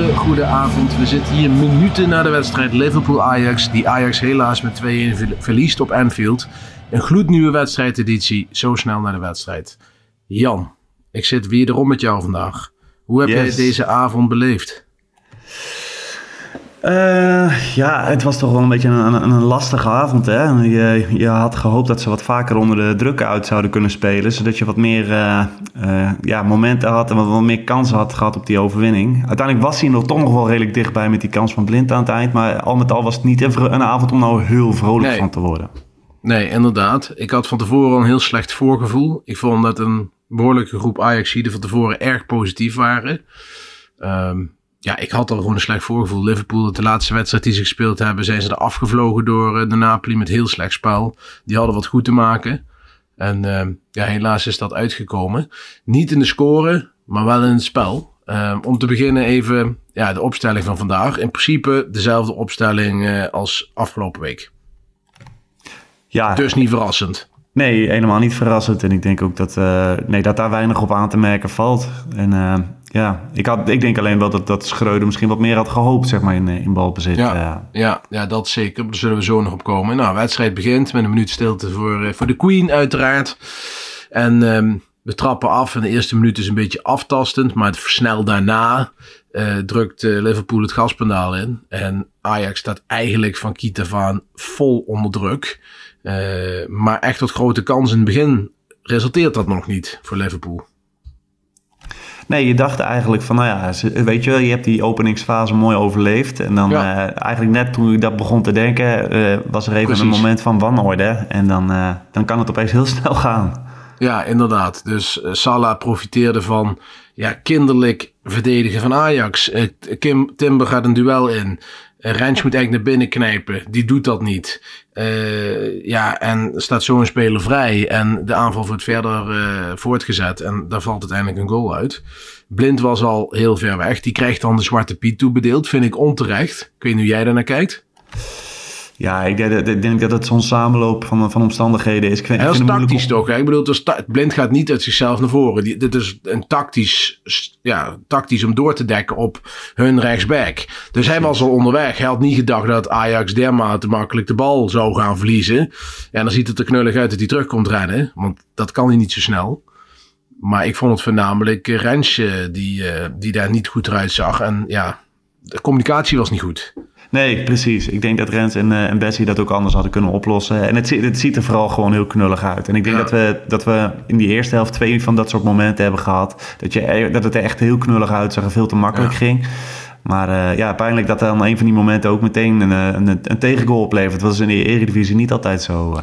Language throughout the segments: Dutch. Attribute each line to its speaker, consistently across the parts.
Speaker 1: hele goede avond. We zitten hier minuten na de wedstrijd Liverpool-Ajax. Die Ajax helaas met 2-1 ver- verliest op Anfield. Een gloednieuwe wedstrijdeditie. Zo snel naar de wedstrijd. Jan, ik zit wederom met jou vandaag. Hoe heb jij
Speaker 2: Yes.
Speaker 1: deze avond beleefd?
Speaker 2: Eh, ja, het was toch wel een beetje een, een, een lastige avond. Hè? Je, je had gehoopt dat ze wat vaker onder de druk uit zouden kunnen spelen. Zodat je wat meer eh, eh, ja, momenten had en wat, wat meer kansen had gehad op die overwinning. Uiteindelijk was hij nog toch nog wel redelijk dichtbij met die kans van Blind aan het eind. Maar al met al was het niet een, een avond om nou heel vrolijk
Speaker 1: Nee.
Speaker 2: van te worden.
Speaker 1: Nee, inderdaad. Ik had van tevoren al een heel slecht voorgevoel. Ik vond dat een behoorlijke groep Ajaxiden van tevoren erg positief waren. Ehm, ja, ik had al gewoon een slecht voorgevoel. Liverpool, de laatste wedstrijd die ze gespeeld hebben, zijn ze er afgevlogen door eh, de Napoli met heel slecht spel. Die hadden wat goed te maken. En ehm, ja, helaas is dat uitgekomen. Niet in de score, maar wel in het spel. Ehm, om te beginnen even ja, de opstelling van vandaag. In principe dezelfde opstelling eh, als afgelopen week.
Speaker 2: Ja,
Speaker 1: Dus niet verrassend.
Speaker 2: Nee, helemaal niet verrassend. En ik denk ook dat, eh, nee, dat daar weinig op aan te merken valt. En eh, ja, ik, had, ik denk alleen wel dat, dat Schreuder misschien wat meer had gehoopt, zeg maar, in, eh, in balbezit.
Speaker 1: Ja,
Speaker 2: Ja.
Speaker 1: ja, ja, dat zeker. Daar zullen we zo nog op komen. Nou, wedstrijd begint met een minuut stilte voor, eh, voor de Queen uiteraard. En ehm, we trappen af. En de eerste minuut is een beetje aftastend. Maar het snel daarna eh, drukt eh, Liverpool het gaspedaal in. En Ajax staat eigenlijk van Kiet af aan vol onder druk. Eh, maar echt tot grote kans in het begin resulteert dat nog niet voor Liverpool.
Speaker 2: Nee, je dacht eigenlijk van, nou ja, weet je wel, je hebt die openingsfase mooi overleefd. En dan
Speaker 1: Ja.
Speaker 2: eh, eigenlijk net toen ik dat begon te denken, eh, was er even
Speaker 1: Precies.
Speaker 2: een moment van wanorde. En dan, eh, dan kan het opeens heel snel gaan.
Speaker 1: Ja, inderdaad. Dus Salah profiteerde van ja, kinderlijk verdedigen van Ajax. Kim Timber gaat een duel in. Uh, Rens moet eigenlijk naar binnen knijpen. Die doet dat niet. Eh, ja, en staat zo een speler vrij. En de aanval wordt verder eh, voortgezet. En daar valt uiteindelijk een goal uit. Blind was al heel ver weg. Die krijgt dan de zwarte piet toebedeeld. Vind ik onterecht. Ik weet niet hoe jij daarnaar kijkt.
Speaker 2: Ja, ik denk, dat- ik denk dat het zo'n samenloop van, van omstandigheden is. Ik vind, ik het
Speaker 1: tactisch toch? Hè? Ik bedoel, het ta- Blind gaat niet uit zichzelf naar voren. Die, dit is een tactisch, ja, tactisch om door te dekken op hun rechtsback. Dus hij was al onderweg. Hij had niet gedacht dat Ajax dermate makkelijk de bal zou gaan verliezen. En dan ziet het er knullig uit dat hij terugkomt rennen. Want dat kan hij niet zo snel. Maar ik vond het voornamelijk eh, Rensje die, eh, die daar niet goed eruit zag. En ja, de communicatie was niet goed.
Speaker 2: Nee, precies. Ik denk dat Rens en, en Bessie dat ook anders hadden kunnen oplossen. En het, het ziet er vooral gewoon heel knullig uit. En ik denk
Speaker 1: Ja.
Speaker 2: dat, we, dat we in die eerste helft twee van dat soort momenten hebben gehad. Dat, je, dat het er echt heel knullig uitzag en veel te makkelijk
Speaker 1: Ja.
Speaker 2: ging. Maar eh, ja, pijnlijk dat dan een van die momenten ook meteen een, eh, een, een tegengoal oplevert. Dat was in de Eredivisie niet altijd zo.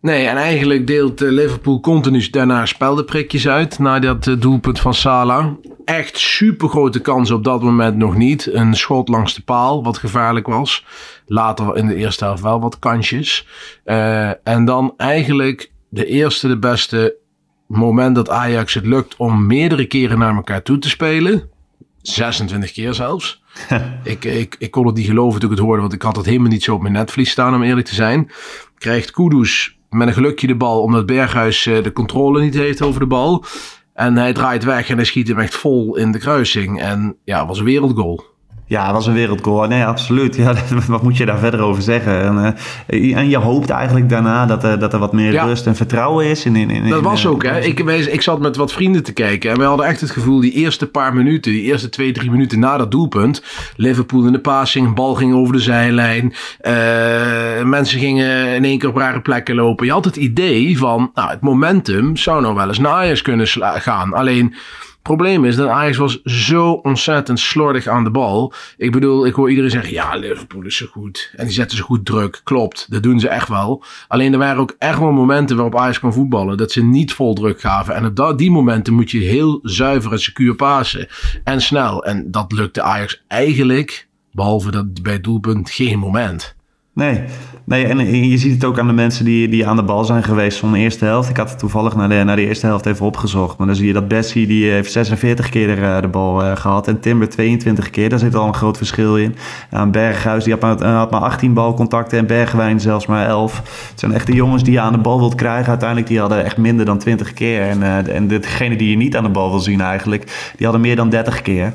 Speaker 1: Nee, en eigenlijk deelt Liverpool continu daarna speldenprikjes uit. Na dat doelpunt van Salah. Echt super grote kans op dat moment nog niet. Een schot langs de paal, wat gevaarlijk was. Later in de eerste helft wel wat kansjes. Eh, en dan eigenlijk de eerste, de beste moment dat Ajax het lukt om meerdere keren naar elkaar toe te spelen. 26 keer zelfs. ik, ik, ik kon het niet geloven toen ik het hoorde, want ik had het helemaal niet zo op mijn netvlies staan, om eerlijk te zijn. Krijgt Kudus met een gelukje de bal, omdat Berghuis eh, de controle niet heeft over de bal. En hij draait weg en hij schiet hem echt vol in de kruising. En ja, was een wereldgoal.
Speaker 2: Ja, dat was een wereldgoal. Nee, absoluut. Ja, wat moet je daar verder over zeggen? En, uh, en je hoopt eigenlijk daarna dat, uh, dat er wat meer ja. rust en vertrouwen is. In, in, in
Speaker 1: dat was ook, hè. Ik, ik zat met wat vrienden te kijken en we hadden echt het gevoel, die eerste paar minuten, die eerste twee, drie minuten na dat doelpunt, Liverpool in de passing, bal ging over de zijlijn, uh, mensen gingen in één keer op rare plekken lopen. Je had het idee van, nou, het momentum zou nou wel eens naar Ajax kunnen gaan. Alleen probleem is dat Ajax was zo ontzettend slordig aan de bal. Ik bedoel, ik hoor iedereen zeggen, ja, Liverpool is zo goed. En die zetten ze goed druk. Klopt, dat doen ze echt wel. Alleen er waren ook echt wel momenten waarop Ajax kon voetballen. Dat ze niet vol druk gaven. En op die momenten moet je heel zuiver en secuur pasen. En snel. En dat lukte Ajax eigenlijk, behalve dat bij het doelpunt, geen moment.
Speaker 2: Nee. nee, en je ziet het ook aan de mensen die, die aan de bal zijn geweest van de eerste helft. Ik had het toevallig naar de, naar de eerste helft even opgezocht. Maar dan zie je dat Bessie die heeft 46 keer de, de bal uh, gehad en Timber 22 keer. Daar zit al een groot verschil in. Aan Berghuis die had maar, had maar 18 balcontacten en Bergwijn zelfs maar 11. Het zijn echt de jongens die je aan de bal wilt krijgen. Uiteindelijk die hadden echt minder dan 20 keer. En, uh, en degene die je niet aan de bal wil zien eigenlijk, die hadden meer dan 30 keer.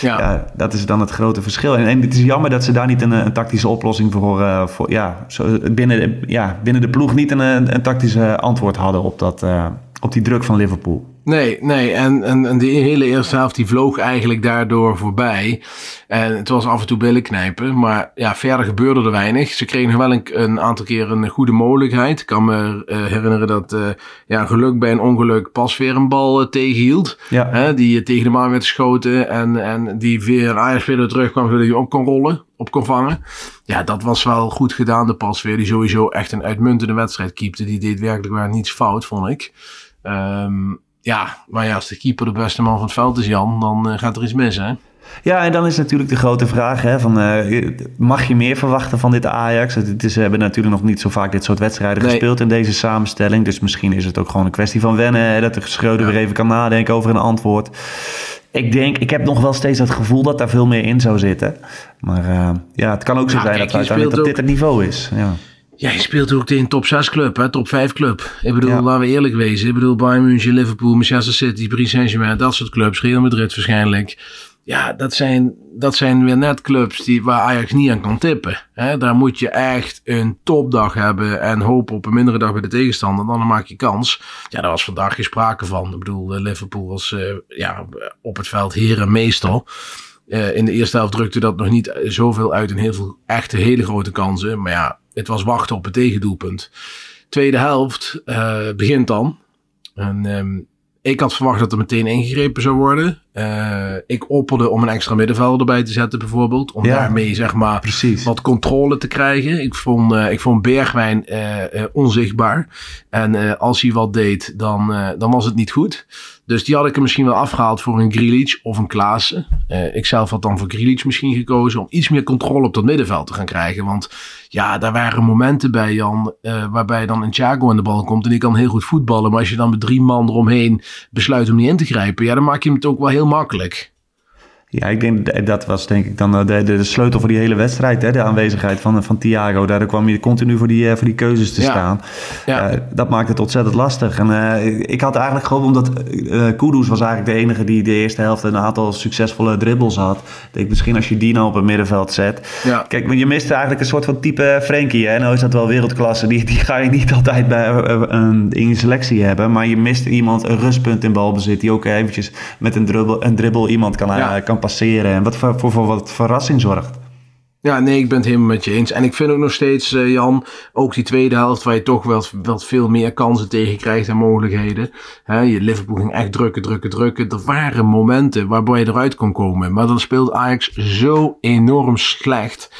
Speaker 2: Ja. ja dat is dan het grote verschil. En, en het is jammer dat ze daar niet een, een tactische oplossing voor... Voor, ja, zo, binnen, de, ja, binnen de ploeg niet een, een tactische antwoord hadden op, dat, uh, op die druk van Liverpool.
Speaker 1: Nee, nee. En, en, en de hele eerste helft die vloog eigenlijk daardoor voorbij. En het was af en toe billen knijpen. Maar ja, verder gebeurde er weinig. Ze kregen wel een, een aantal keer een goede mogelijkheid. Ik kan me uh, herinneren dat uh, ja, geluk bij een ongeluk pas weer een bal uh, tegenhield. Ja. Hè, die tegen de maan werd geschoten. En, en die weer een Ajax-speler terugkwam zodat hij op kon rollen. Op kon vangen. Ja, dat was wel goed gedaan, de pasveer. Die sowieso echt een uitmuntende wedstrijd keepte. Die deed werkelijk waar niets fout, vond ik. Um, ja, maar ja, als de keeper de beste man van het veld is, Jan, dan uh, gaat er iets mis, hè?
Speaker 2: Ja, en dan is natuurlijk de grote vraag: hè, van, uh, mag je meer verwachten van dit Ajax? Het is, ze hebben natuurlijk nog niet zo vaak dit soort wedstrijden nee. gespeeld in deze samenstelling. Dus misschien is het ook gewoon een kwestie van wennen. Hè, dat de Schreuder ja. weer even kan nadenken over een antwoord. Ik denk, ik heb nog wel steeds het gevoel dat daar veel meer in zou zitten. Maar uh, ja, het kan ook zo nou, zijn kijk, dat, uiteindelijk dat dit het niveau is. Ja.
Speaker 1: Ja, je speelt ook in top 6 club, hè, top 5 club. Ik bedoel, ja. laten we eerlijk wezen. Ik bedoel, Bayern München, Liverpool, Manchester City, Paris Saint-Germain, dat soort clubs. Real Madrid waarschijnlijk. Ja, dat zijn, dat zijn weer net clubs die, waar Ajax niet aan kan tippen. Hè. Daar moet je echt een topdag hebben en hopen op een mindere dag bij de tegenstander. Dan maak je kans. Ja, daar was vandaag geen sprake van. Ik bedoel, Liverpool was uh, ja, op het veld heren meestal. Uh, in de eerste helft drukte dat nog niet zoveel uit in heel veel echte hele grote kansen. Maar ja, het was wachten op het tegendoelpunt. Tweede helft uh, begint dan. En um, ik had verwacht dat er meteen ingegrepen zou worden. Uh, ik opperde om een extra middenvelder erbij te zetten bijvoorbeeld. Om ja, daarmee zeg maar precies. wat controle te krijgen. Ik vond, uh, ik vond Bergwijn uh, onzichtbaar. En als hij wat deed, dan, dan was het niet goed. Dus die had ik er misschien wel afgehaald voor een Grealish of een Klaassen. Ik zelf had dan voor Grealish misschien gekozen om iets meer controle op dat middenveld te gaan krijgen. Want ja, daar waren momenten bij Jan waarbij dan een Thiago aan de bal komt en die kan heel goed voetballen. Maar als je dan met drie man eromheen besluit om niet in te grijpen, ja, dan maak je hem het ook wel heel makkelijk.
Speaker 2: Ja, ik denk dat was denk ik dan de, de, de sleutel voor die hele wedstrijd. Hè? De aanwezigheid van, van Thiago. Daar kwam je continu voor die, voor die keuzes te ja. staan. Ja. Uh, dat maakt het ontzettend lastig. En uh, ik had eigenlijk gehoopt, omdat uh, Kudus was eigenlijk de enige die de eerste helft een aantal succesvolle dribbles had. Ik denk misschien als je die nou op het middenveld zet. Ja. Kijk, je mist eigenlijk een soort van type Frenkie. Hè? Nou is dat wel wereldklasse. Die, die ga je niet altijd bij, in je selectie hebben. Maar je mist iemand, een rustpunt in balbezit. Die ook eventjes met een dribbel, een dribbel iemand kan, ja. kan passeren. En wat voor, voor, wat verrassing zorgt.
Speaker 1: Ja, nee, ik ben het helemaal met je eens. En ik vind ook nog steeds, uh, Jan, ook die tweede helft waar je toch wel, wel veel meer kansen tegen krijgt en mogelijkheden. Je Liverpool ging echt drukken, drukken, drukken. Er waren momenten waarbij je eruit kon komen. Maar dan speelt Ajax zo enorm slecht.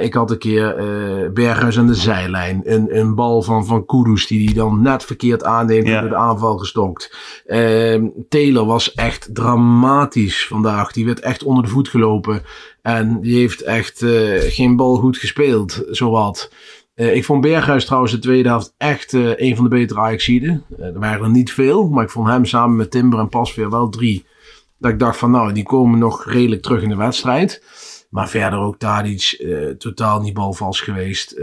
Speaker 1: Ik had een keer uh, Berghuis aan de zijlijn. Een, een bal van, van Kudus die die dan net verkeerd aanneemt ja. door de aanval gestokt. Uh, Taylor was echt dramatisch vandaag. Die werd echt onder de voet gelopen. En die heeft echt uh, geen bal goed gespeeld, zowat. Uh, ik vond Berghuis trouwens de tweede helft echt uh, een van de betere Ajaxiden. Er waren er niet veel, maar ik vond hem samen met Timber en Pasveer wel drie. Dat ik dacht van nou, die komen nog redelijk terug in de wedstrijd. Maar verder ook Tadic totaal niet balvals geweest.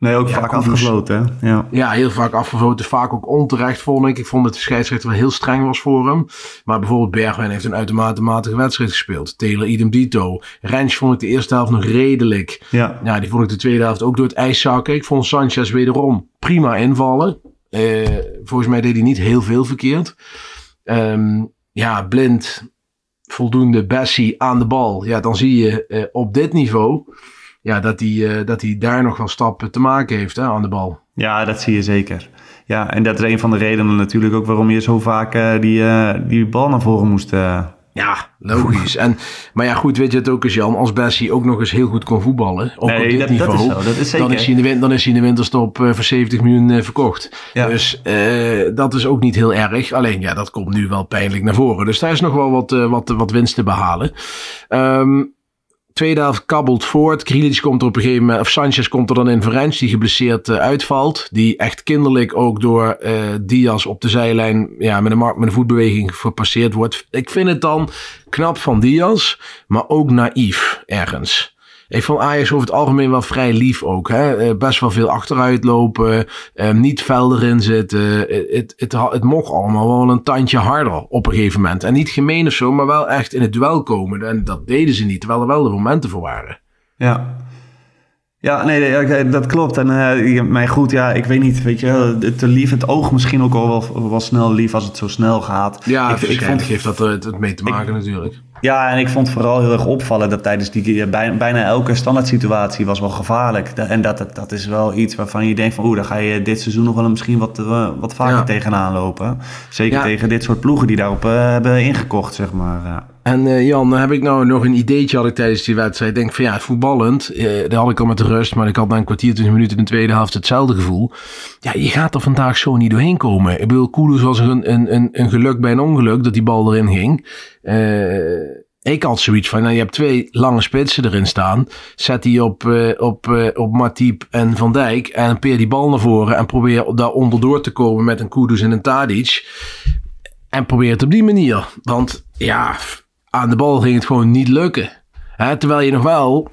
Speaker 2: Nee, ook
Speaker 1: Ja,
Speaker 2: vaak
Speaker 1: Kudus.
Speaker 2: afgefloten. hè? Ja.
Speaker 1: Ja, heel vaak afgevoten. Vaak ook onterecht, vond ik. Ik vond dat de scheidsrechter wel heel streng was voor hem. Maar bijvoorbeeld Bergwijn heeft een uitermate matige wedstrijd gespeeld. Taylor idem dito. Rens vond ik de eerste helft nog redelijk.
Speaker 2: Ja.
Speaker 1: Ja, die vond ik de tweede helft ook door het ijs zakken. Ik vond Sanchez wederom prima invallen. Eh, volgens mij deed hij niet heel veel verkeerd. Ehm, ja, blind, voldoende Bessie aan de bal. Ja, dan zie je eh, op dit niveau ja, dat hij eh, dat hij daar nog wel stappen te maken heeft hè, aan de bal.
Speaker 2: ja, dat zie je zeker. Ja, en dat is een van de redenen natuurlijk ook waarom je zo vaak eh, die, eh, die bal naar voren moest.
Speaker 1: Ja, logisch. En, maar ja, goed, weet je het ook eens, Jan. Als Bessie ook nog eens heel goed kon voetballen,
Speaker 2: Nee,
Speaker 1: op dit
Speaker 2: dat- dat
Speaker 1: niveau,
Speaker 2: is zo, dat is
Speaker 1: dan,
Speaker 2: zeker.
Speaker 1: is hij in de, dan is hij in de winterstop voor 70 miljoen verkocht.
Speaker 2: Ja.
Speaker 1: Dus dat is ook niet heel erg. Alleen, ja, dat komt nu wel pijnlijk naar voren. Dus daar is nog wel wat, wat, wat winst te behalen. Ehm, tweede helft kabbelt voort. Grealish komt er op een gegeven moment, of Sanchez komt er dan in voor Rens, die geblesseerd eh, uitvalt. Die echt kinderlijk ook door eh, Diaz op de zijlijn ja, met, een, met een voetbeweging verpasseerd wordt. Ik vind het dan knap van Diaz, maar ook naïef ergens. Ik vond Ajax over het algemeen wel vrij lief ook. Hè? Eh, best wel veel achteruit lopen. eh, niet fel erin zitten. Eh, Het, het, het, het mocht allemaal wel een tandje harder op een gegeven moment. En niet gemeen of zo, maar wel echt in het duel komen. En dat deden ze niet, terwijl er wel de momenten voor waren.
Speaker 2: Ja. Ja, nee, dat klopt. En eh, je- mij goed, ja, ik weet niet, weet je, te lief, het oog misschien ook al wel, wel snel lief als het zo snel gaat.
Speaker 1: Ja,
Speaker 2: ik, ik vond,
Speaker 1: heeft dat het mee te maken natuurlijk.
Speaker 2: Ja, en ik vond vooral heel erg opvallen dat tijdens die eh, bij- bijna elke standaard situatie was wel gevaarlijk. En dat, dat, dat is wel iets waarvan je denkt van, oeh, daar ga je dit seizoen nog wel misschien wat, eh, wat vaker
Speaker 1: Ja.
Speaker 2: tegenaan lopen. Zeker
Speaker 1: Ja.
Speaker 2: tegen dit soort ploegen die daarop eh, hebben ingekocht, zeg maar. Ja.
Speaker 1: En eh, Jan, heb ik nou nog een ideetje had ik tijdens die wedstrijd. Ik denk van ja, voetballend, eh, dat had ik al met rust. Maar ik had na een kwartier, 20 minuten in de tweede helft hetzelfde gevoel. Ja, je gaat er vandaag zo niet doorheen komen. Ik bedoel, Koeders was een, een, een, een geluk bij een ongeluk dat die bal erin ging. Eh, ik had zoiets van, nou, je hebt twee lange spitsen erin staan. Zet die op, op, op Matip en Van Dijk. En peer die bal naar voren. En probeer daar onderdoor te komen met een Kudus en een Tadic. En probeer het op die manier. Want ja, aan de bal ging het gewoon niet lukken. Hè, terwijl je nog wel,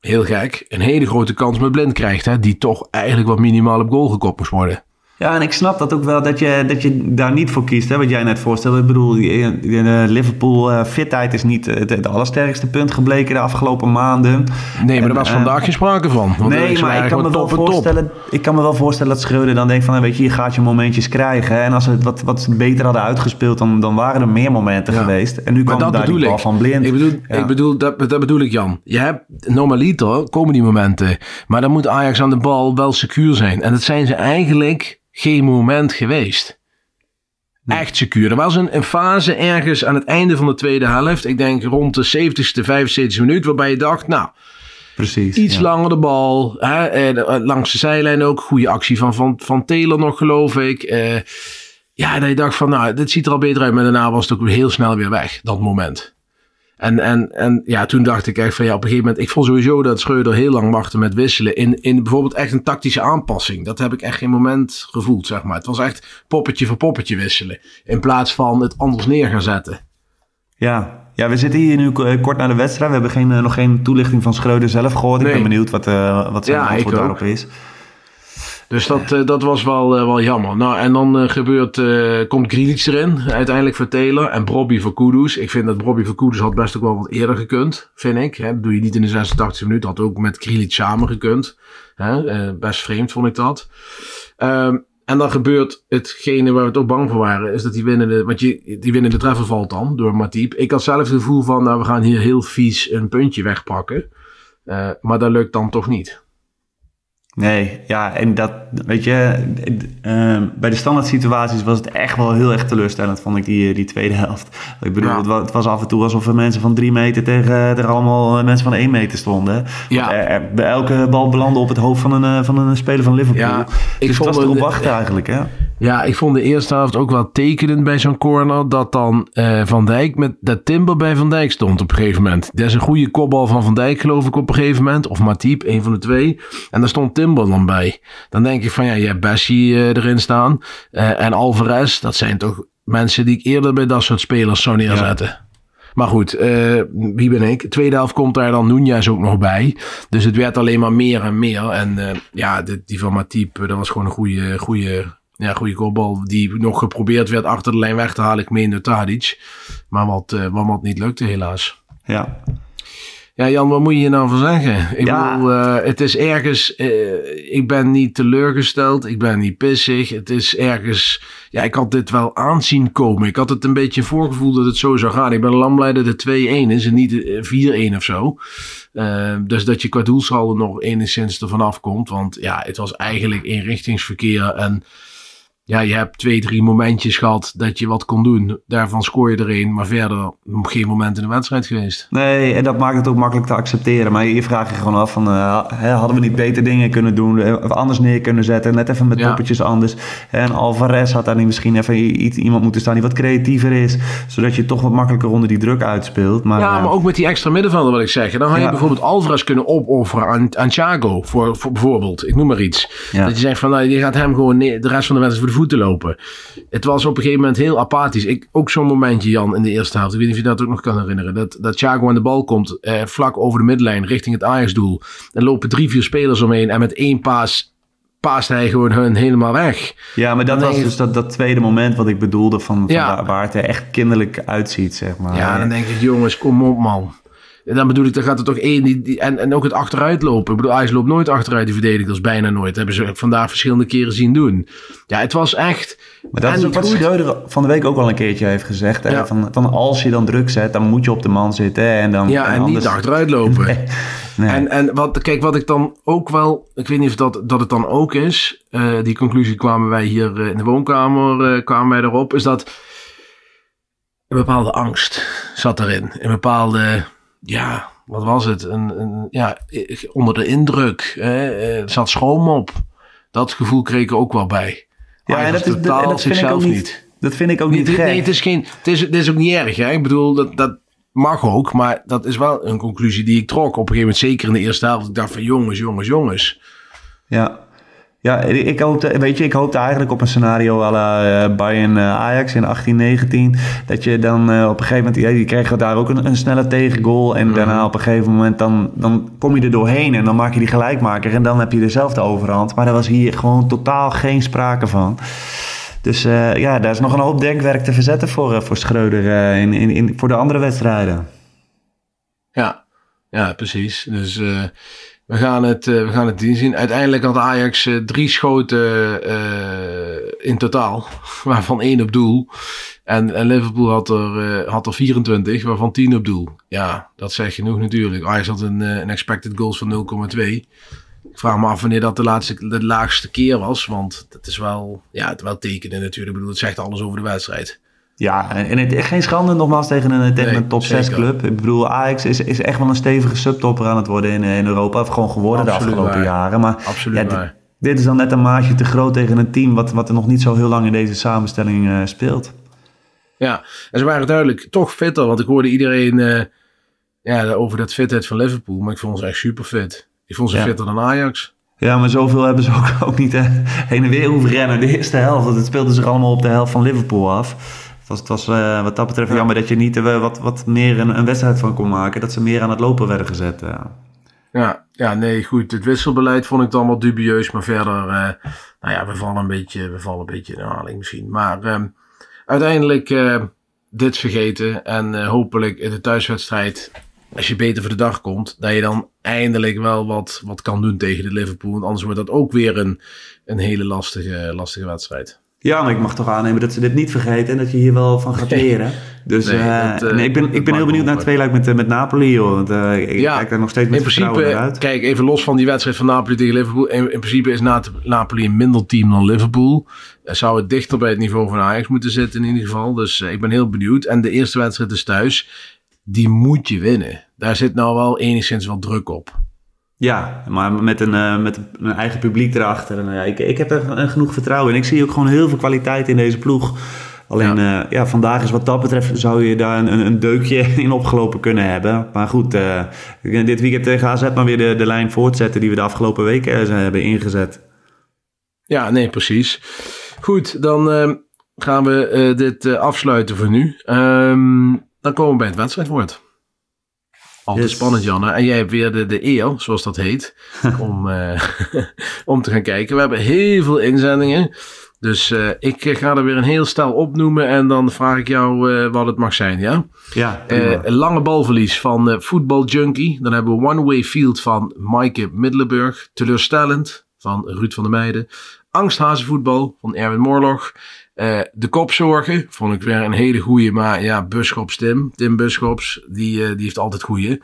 Speaker 1: heel gek, een hele grote kans met blind krijgt. Hè, die toch eigenlijk wat minimaal op goal gekopt moest worden.
Speaker 2: Ja, en ik snap dat ook wel dat je, dat je daar niet voor kiest, hè, wat jij net voorstelde. Ik bedoel, de Liverpool eh, fitheid is niet het, het allersterkste punt gebleken de afgelopen maanden.
Speaker 1: Nee, maar er was
Speaker 2: eh,
Speaker 1: vandaag geen sprake van. Want
Speaker 2: nee, maar ik kan, me wel voorstellen, ik kan me wel voorstellen dat Schreuder dan denkt van... nou, weet je, hier gaat je momentjes krijgen. hè. En als ze het wat, wat beter hadden uitgespeeld, dan, dan waren er meer momenten
Speaker 1: Ja.
Speaker 2: geweest. En nu kwam
Speaker 1: dat
Speaker 2: daar die bal van blind.
Speaker 1: Ik bedoel,
Speaker 2: Ja.
Speaker 1: ik bedoel dat, dat bedoel ik, Jan. Je hebt normaliter komen die momenten. Maar dan moet Ajax aan de bal wel secuur zijn. En dat zijn ze eigenlijk geen moment geweest. Echt secuur. Er was een, een fase ergens aan het einde van de tweede helft. Ik denk rond de 70ste, 75ste minuut. Waarbij je dacht, nou,
Speaker 2: Precies.
Speaker 1: iets
Speaker 2: ja.
Speaker 1: langer de bal. Hè, en, eh, langs de zijlijn ook. Goede actie van, van, van Taylor nog, geloof ik. Eh, ja, dat je dacht van, nou, dit ziet er al beter uit. Maar daarna was het ook heel snel weer weg, dat moment. En, en, en ja, toen dacht ik echt van, ja, op een gegeven moment... Ik vond sowieso dat Schreuder heel lang wachtte met wisselen. In, in bijvoorbeeld echt een tactische aanpassing. Dat heb ik echt geen moment gevoeld, zeg maar. Het was echt poppetje voor poppetje wisselen. In plaats van het anders neer gaan zetten.
Speaker 2: Ja. ja, we zitten hier nu eh, kort na de wedstrijd. We hebben geen, eh, nog geen toelichting van Schreuder zelf gehoord. Ik
Speaker 1: Nee.
Speaker 2: ben benieuwd wat, eh, wat zijn
Speaker 1: Ja,
Speaker 2: antwoord daarop is.
Speaker 1: Dus dat, eh, dat was wel, eh, wel jammer. Nou, en dan eh, gebeurt, komt Grealish erin, uiteindelijk voor Taylor. En Brobby voor Kudus. Ik vind dat Brobby voor Kudus had best ook wel wat eerder gekund, vind ik. Hè, dat doe je niet in de 86 minuten. Had ook met Grealish samen gekund. Hè, best vreemd vond ik dat. Ehm, en dan gebeurt hetgene waar we ook bang voor waren. Is dat die winnende, want je, die winnende treffer valt dan door Matip. Ik had zelf het gevoel van, nou we gaan hier heel vies een puntje wegpakken. Maar dat lukt dan toch niet.
Speaker 2: Nee, ja, en dat, weet je, eh, bij de standaard situaties was het echt wel heel erg teleurstellend, vond ik, die, die tweede helft. Ik bedoel,
Speaker 1: Ja.
Speaker 2: het, wa- het was af en toe alsof er mensen van drie meter tegen er allemaal eh, mensen van één meter stonden.
Speaker 1: Ja.
Speaker 2: Er- er- elke bal belandde op het hoofd van een, eh, van een speler van Liverpool.
Speaker 1: Ja, ik
Speaker 2: dus het
Speaker 1: vond
Speaker 2: was erop
Speaker 1: het-
Speaker 2: wachten eigenlijk, hè?
Speaker 1: Ja, ik vond de eerste helft ook wel tekenend bij zo'n corner. Dat dan eh, Van Dijk met dat Timber bij Van Dijk stond op een gegeven moment. Dat is een goede kopbal van Van Dijk, geloof ik, op een gegeven moment. Of Matip, een van de twee. En daar stond Timber dan bij. Dan denk ik van ja, je hebt Bessie eh, erin staan. Eh, en Alvarez, dat zijn toch mensen die ik eerder bij dat soort spelers zou neerzetten. Maar goed, wie ben ik? Tweede helft komt daar dan Nunez ook nog bij. Dus het werd alleen maar meer en meer. En uh, ja, die, die van Matip, dat was gewoon een goede, goede, ja, goede kopbal. Die nog geprobeerd werd achter de lijn weg te halen. Ik meen de Tadic. Maar wat, uh, wat niet lukte helaas.
Speaker 2: Ja.
Speaker 1: Ja, Jan, wat moet je hier nou van zeggen? Ik ja. bedoel, uh, het is ergens... Uh, ik ben niet teleurgesteld. Ik ben niet pissig. Het is ergens... Ja, ik had dit wel aanzien komen. Ik had het een beetje voorgevoel dat het zo zou gaan. Ik ben lang blij dat het 2-1 is en niet 4-1 of zo. Uh, dus dat je qua doelsaldo nog enigszins ervan afkomt. Want ja, het was eigenlijk inrichtingsverkeer en ja, je hebt twee, drie momentjes gehad dat je wat kon doen. Daarvan scoor je er een, maar verder geen moment in de wedstrijd geweest.
Speaker 2: Nee, en dat maakt het ook makkelijk te accepteren. Maar je vraagt je gewoon af van, uh, hadden we niet beter dingen kunnen doen? Eh, of anders neer kunnen zetten? Net even met ja. poppetjes anders. En Alvarez had daar niet misschien even iets, iemand moeten staan die wat creatiever is. Zodat je toch wat makkelijker onder die druk uitspeelt. Maar,
Speaker 1: ja, maar ook met die extra middenvelder wat ik zeg. Dan had je ja. bijvoorbeeld Alvarez kunnen opofferen aan, aan Thiago, voor, voor bijvoorbeeld. Ik noem maar iets. Dat je zegt van, nou, je gaat hem gewoon neer, de rest van de wedstrijd voor de voeten lopen. Het was op een gegeven moment heel apathisch. Ik, ook zo'n momentje, Jan, in de eerste helft. Ik weet niet of je dat ook nog kan herinneren. Dat, dat Thiago aan de bal komt, eh, vlak over de middenlijn, richting het Ajax-doel. En lopen drie, vier spelers omheen. En met één paas paast hij gewoon hun helemaal weg.
Speaker 2: Ja, maar dat was dus dat, dat tweede moment wat ik bedoelde van, van ja. waar het er echt kinderlijk uitziet, zeg maar.
Speaker 1: Ja, dan denk ik, jongens, kom op man. En dan bedoel ik, dan gaat er toch één. Die, die, en, en ook het achteruitlopen. Ik bedoel, Ajax loopt nooit achteruit die is bijna nooit. Dat hebben ze vandaag verschillende keren zien doen. Ja, het was echt.
Speaker 2: Maar dat is ook wat Schreuder van de week ook al een keertje heeft gezegd. Ja. Van, van als je dan druk zet, dan moet je op de man zitten. En dan,
Speaker 1: ja, en,
Speaker 2: en
Speaker 1: anders... niet achteruit lopen. Nee. Nee. En, en wat, kijk, wat ik dan ook wel. Ik weet niet of dat, dat het dan ook is. Uh, die conclusie kwamen wij hier uh, in de woonkamer uh, kwamen wij erop. Is dat. Een bepaalde angst zat erin. Een bepaalde ja, wat was het? Een, een, ja, onder de indruk. Hè? Er zat schroom op. Dat gevoel kreeg ik ook wel bij.
Speaker 2: Ja, en dat, is, totaal dat, dat zichzelf niet, niet, Dat vind ik ook niet, gek.
Speaker 1: Nee, het is, geen, het, is, het is ook niet erg. Hè? Ik bedoel, dat, dat mag ook. Maar dat is wel een conclusie die ik trok. Op een gegeven moment, zeker in de eerste helft. Ik dacht van jongens, jongens, jongens.
Speaker 2: Ja, ja, ik hoopte, weet je, ik hoopte eigenlijk op een scenario à la uh, Bayern uh, Ajax in 1819. Dat je dan uh, op een gegeven moment, ja, die kregen daar ook een, een snelle tegengoal. En mm. daarna op een gegeven moment, dan, dan kom je er doorheen en dan maak je die gelijkmaker. En dan heb je dezelfde overhand. Maar daar was hier gewoon totaal geen sprake van. Dus ja, daar is nog een hoop denkwerk te verzetten voor, voor Schreuder in, in, in, voor de andere wedstrijden.
Speaker 1: Ja, ja precies. Dus we gaan het, uh, we gaan het zien. Uiteindelijk had Ajax uh, drie schoten uh, in totaal, waarvan één op doel. En, en Liverpool had er, had er 24, waarvan 10 op doel. Ja, dat zegt genoeg natuurlijk. Ajax had een, een expected goals van 0,2. Ik vraag me af wanneer dat de, laatste, de laagste keer was, want dat is wel, ja, het wel tekenen natuurlijk. Ik bedoel, het zegt alles over de wedstrijd.
Speaker 2: Ja, en het, geen schande nogmaals tegen een, tegen nee, een top 6 club. Ik bedoel, Ajax is, is echt wel een stevige subtopper aan het worden in, in Europa. Of gewoon geworden Absoluut de afgelopen waar. jaren. Maar
Speaker 1: Absoluut
Speaker 2: ja, dit, dit, is dan net een maatje te groot tegen een team... wat, wat er nog niet zo heel lang in deze samenstelling uh, speelt.
Speaker 1: Ja, en ze waren duidelijk toch fitter. Want ik hoorde iedereen uh, ja, over dat fitheid van Liverpool. Maar ik vond ze echt super fit. Ik vond ze ja. fitter dan Ajax.
Speaker 2: Ja, maar zoveel hebben ze ook, ook niet hè, heen en weer hoeven rennen. De eerste helft, want het speelde zich allemaal op de helft van Liverpool af. Was, het was uh, wat dat betreft ja. jammer dat je niet uh, wat, wat meer een, een, wedstrijd van kon maken. Dat ze meer aan het lopen werden gezet. Ja.
Speaker 1: Ja, ja, nee, goed. Het wisselbeleid vond ik dan wel dubieus. Maar verder, nou ja, we vallen een beetje, we vallen een beetje in herhaling misschien. Maar um, uiteindelijk dit vergeten. En hopelijk in de thuiswedstrijd, als je beter voor de dag komt, dat je dan eindelijk wel wat, wat kan doen tegen de Liverpool. Want anders wordt dat ook weer een, een hele lastige, lastige wedstrijd.
Speaker 2: Ja, maar ik mag toch aannemen dat ze dit niet vergeten en dat je hier wel van gaat leren. Dus nee, uh, dat, uh, nee, ik ben, ik ben heel benieuwd naar het tweeluik met, met Napoli. Joh. Want, uh, ik ja, kijk daar nog steeds met in principe, uit.
Speaker 1: Kijk, even los van die wedstrijd van Napoli tegen Liverpool. In, in principe is Napoli een minder team dan Liverpool. Zou het dichter bij het niveau van Ajax moeten zitten in ieder geval. Dus ik ben heel benieuwd. En de eerste wedstrijd is thuis. Die moet je winnen. Daar zit nou wel enigszins wat druk op.
Speaker 2: Ja, maar met een, uh, met een eigen publiek erachter. En, uh, ik, ik heb er uh, genoeg vertrouwen in. Ik zie ook gewoon heel veel kwaliteit in deze ploeg. Alleen ja. ja vandaag is wat dat betreft zou je daar een, een deukje in opgelopen kunnen hebben. Maar goed, dit weekend tegen AZ maar weer de, de lijn voortzetten die we de afgelopen weken hebben ingezet.
Speaker 1: Ja, nee, precies. Goed, dan ehm, gaan we dit afsluiten voor nu. Um, dan komen we bij het wedstrijdwoord. Altijd
Speaker 2: Yes.
Speaker 1: spannend, Janne. En jij hebt weer de, de eer, zoals dat heet, om, eh, om te gaan kijken. We hebben heel veel inzendingen. Dus eh, ik eh, ga er weer een heel stel opnoemen en dan vraag ik jou wat het mag zijn, ja?
Speaker 2: Ja,
Speaker 1: een lange balverlies van Football Junkie. Dan hebben we One Way Field van Maaike Middelenburg. Teleurstellend van Ruud van der Meijden. Angsthazenvoetbal van Erwin Moorlog. Eh, de kopzorgen vond ik weer een hele goeie. Maar ja, Buschops Tim. Tim Buschops, die, eh, die heeft altijd goeie.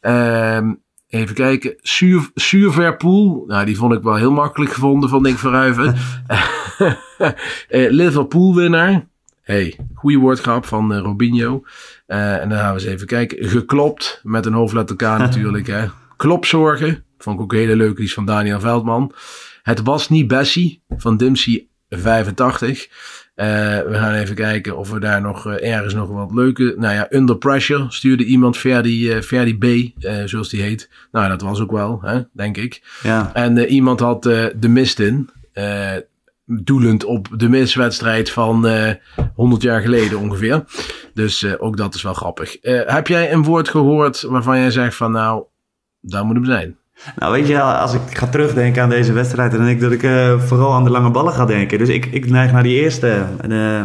Speaker 1: Ehm, even kijken. Zuur, Zuurverpoel. Nou, die vond ik wel heel makkelijk gevonden van Nick Verhuiven. Eh, Liverpool winnaar. Hey, goede woordgrap van Robinho. En dan gaan we eens even kijken. Geklopt, met een hoofdletter K natuurlijk. Hè. Klopzorgen, vond ik ook hele leuke, die is van Daniel Veldman. Het was niet Bessie, van Dimsy 85. Eh, we gaan even kijken of we daar nog eh, ergens nog wat leuke... Nou ja, Under Pressure stuurde iemand, Ferdi, eh, Ferdi B, eh, zoals die heet. Nou, dat was ook wel, hè, denk ik.
Speaker 2: ja.
Speaker 1: En eh, iemand had eh, de mist in. eh, doelend op de miswedstrijd van eh 100 jaar geleden ongeveer. Dus eh, ook dat is wel grappig. Eh, heb jij een woord gehoord waarvan jij zegt van nou, daar moet hem zijn?
Speaker 2: Nou, weet je, als ik ga terugdenken aan deze wedstrijd, dan denk ik dat ik eh, vooral aan de lange ballen ga denken. Dus ik, ik neig naar die eerste. De,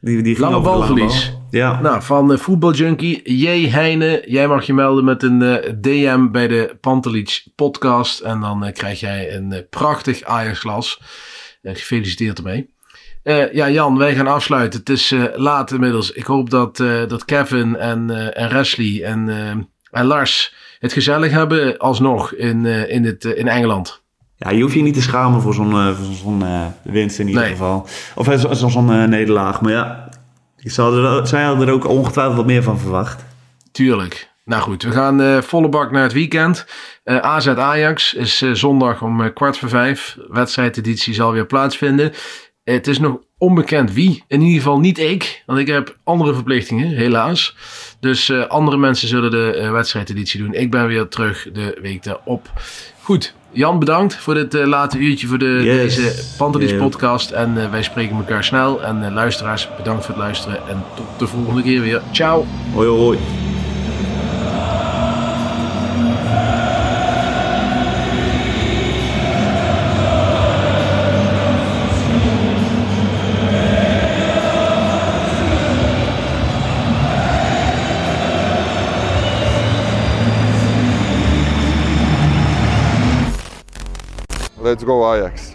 Speaker 2: die, die
Speaker 1: Lange balverlies.
Speaker 2: bal. Ja.
Speaker 1: Nou, van uh, Voetbaljunkie, J. Heine, jij mag je melden met een eh, DM bij de Pantelich podcast. En dan eh, krijg jij een eh, prachtig Ajax-glas. Eh, gefeliciteerd ermee. Eh, ja, Jan, wij gaan afsluiten. Het is eh, laat inmiddels. Ik hoop dat, eh, dat Kevin en, eh en Wesley en, eh, en Lars het gezellig hebben alsnog in, eh, in, het, eh, in Engeland.
Speaker 2: ja, je hoeft je niet te schamen voor zo'n eh, zo'n winst in ieder
Speaker 1: Nee.
Speaker 2: geval. Of eh, zo- zo- zo'n nederlaag. Maar ja, er, zij hadden er ook ongetwijfeld wat meer van verwacht.
Speaker 1: Tuurlijk. Nou goed, we gaan volle bak naar het weekend. AZ Ajax is zondag om kwart voor vijf. Wedstrijdeditie zal weer plaatsvinden. Het is nog onbekend wie. In ieder geval niet ik, want ik heb andere verplichtingen, helaas. Dus eh, andere mensen zullen de eh, wedstrijdeditie doen. Ik ben weer terug de week erop. Goed, Jan bedankt voor dit eh, late uurtje voor de,
Speaker 2: Yes.
Speaker 1: deze Pantelis
Speaker 2: Yeah.
Speaker 1: podcast. En wij spreken elkaar snel. En luisteraars, bedankt voor het luisteren. En tot de volgende keer weer. Ciao!
Speaker 2: Hoi hoi.
Speaker 3: Let's go Ajax.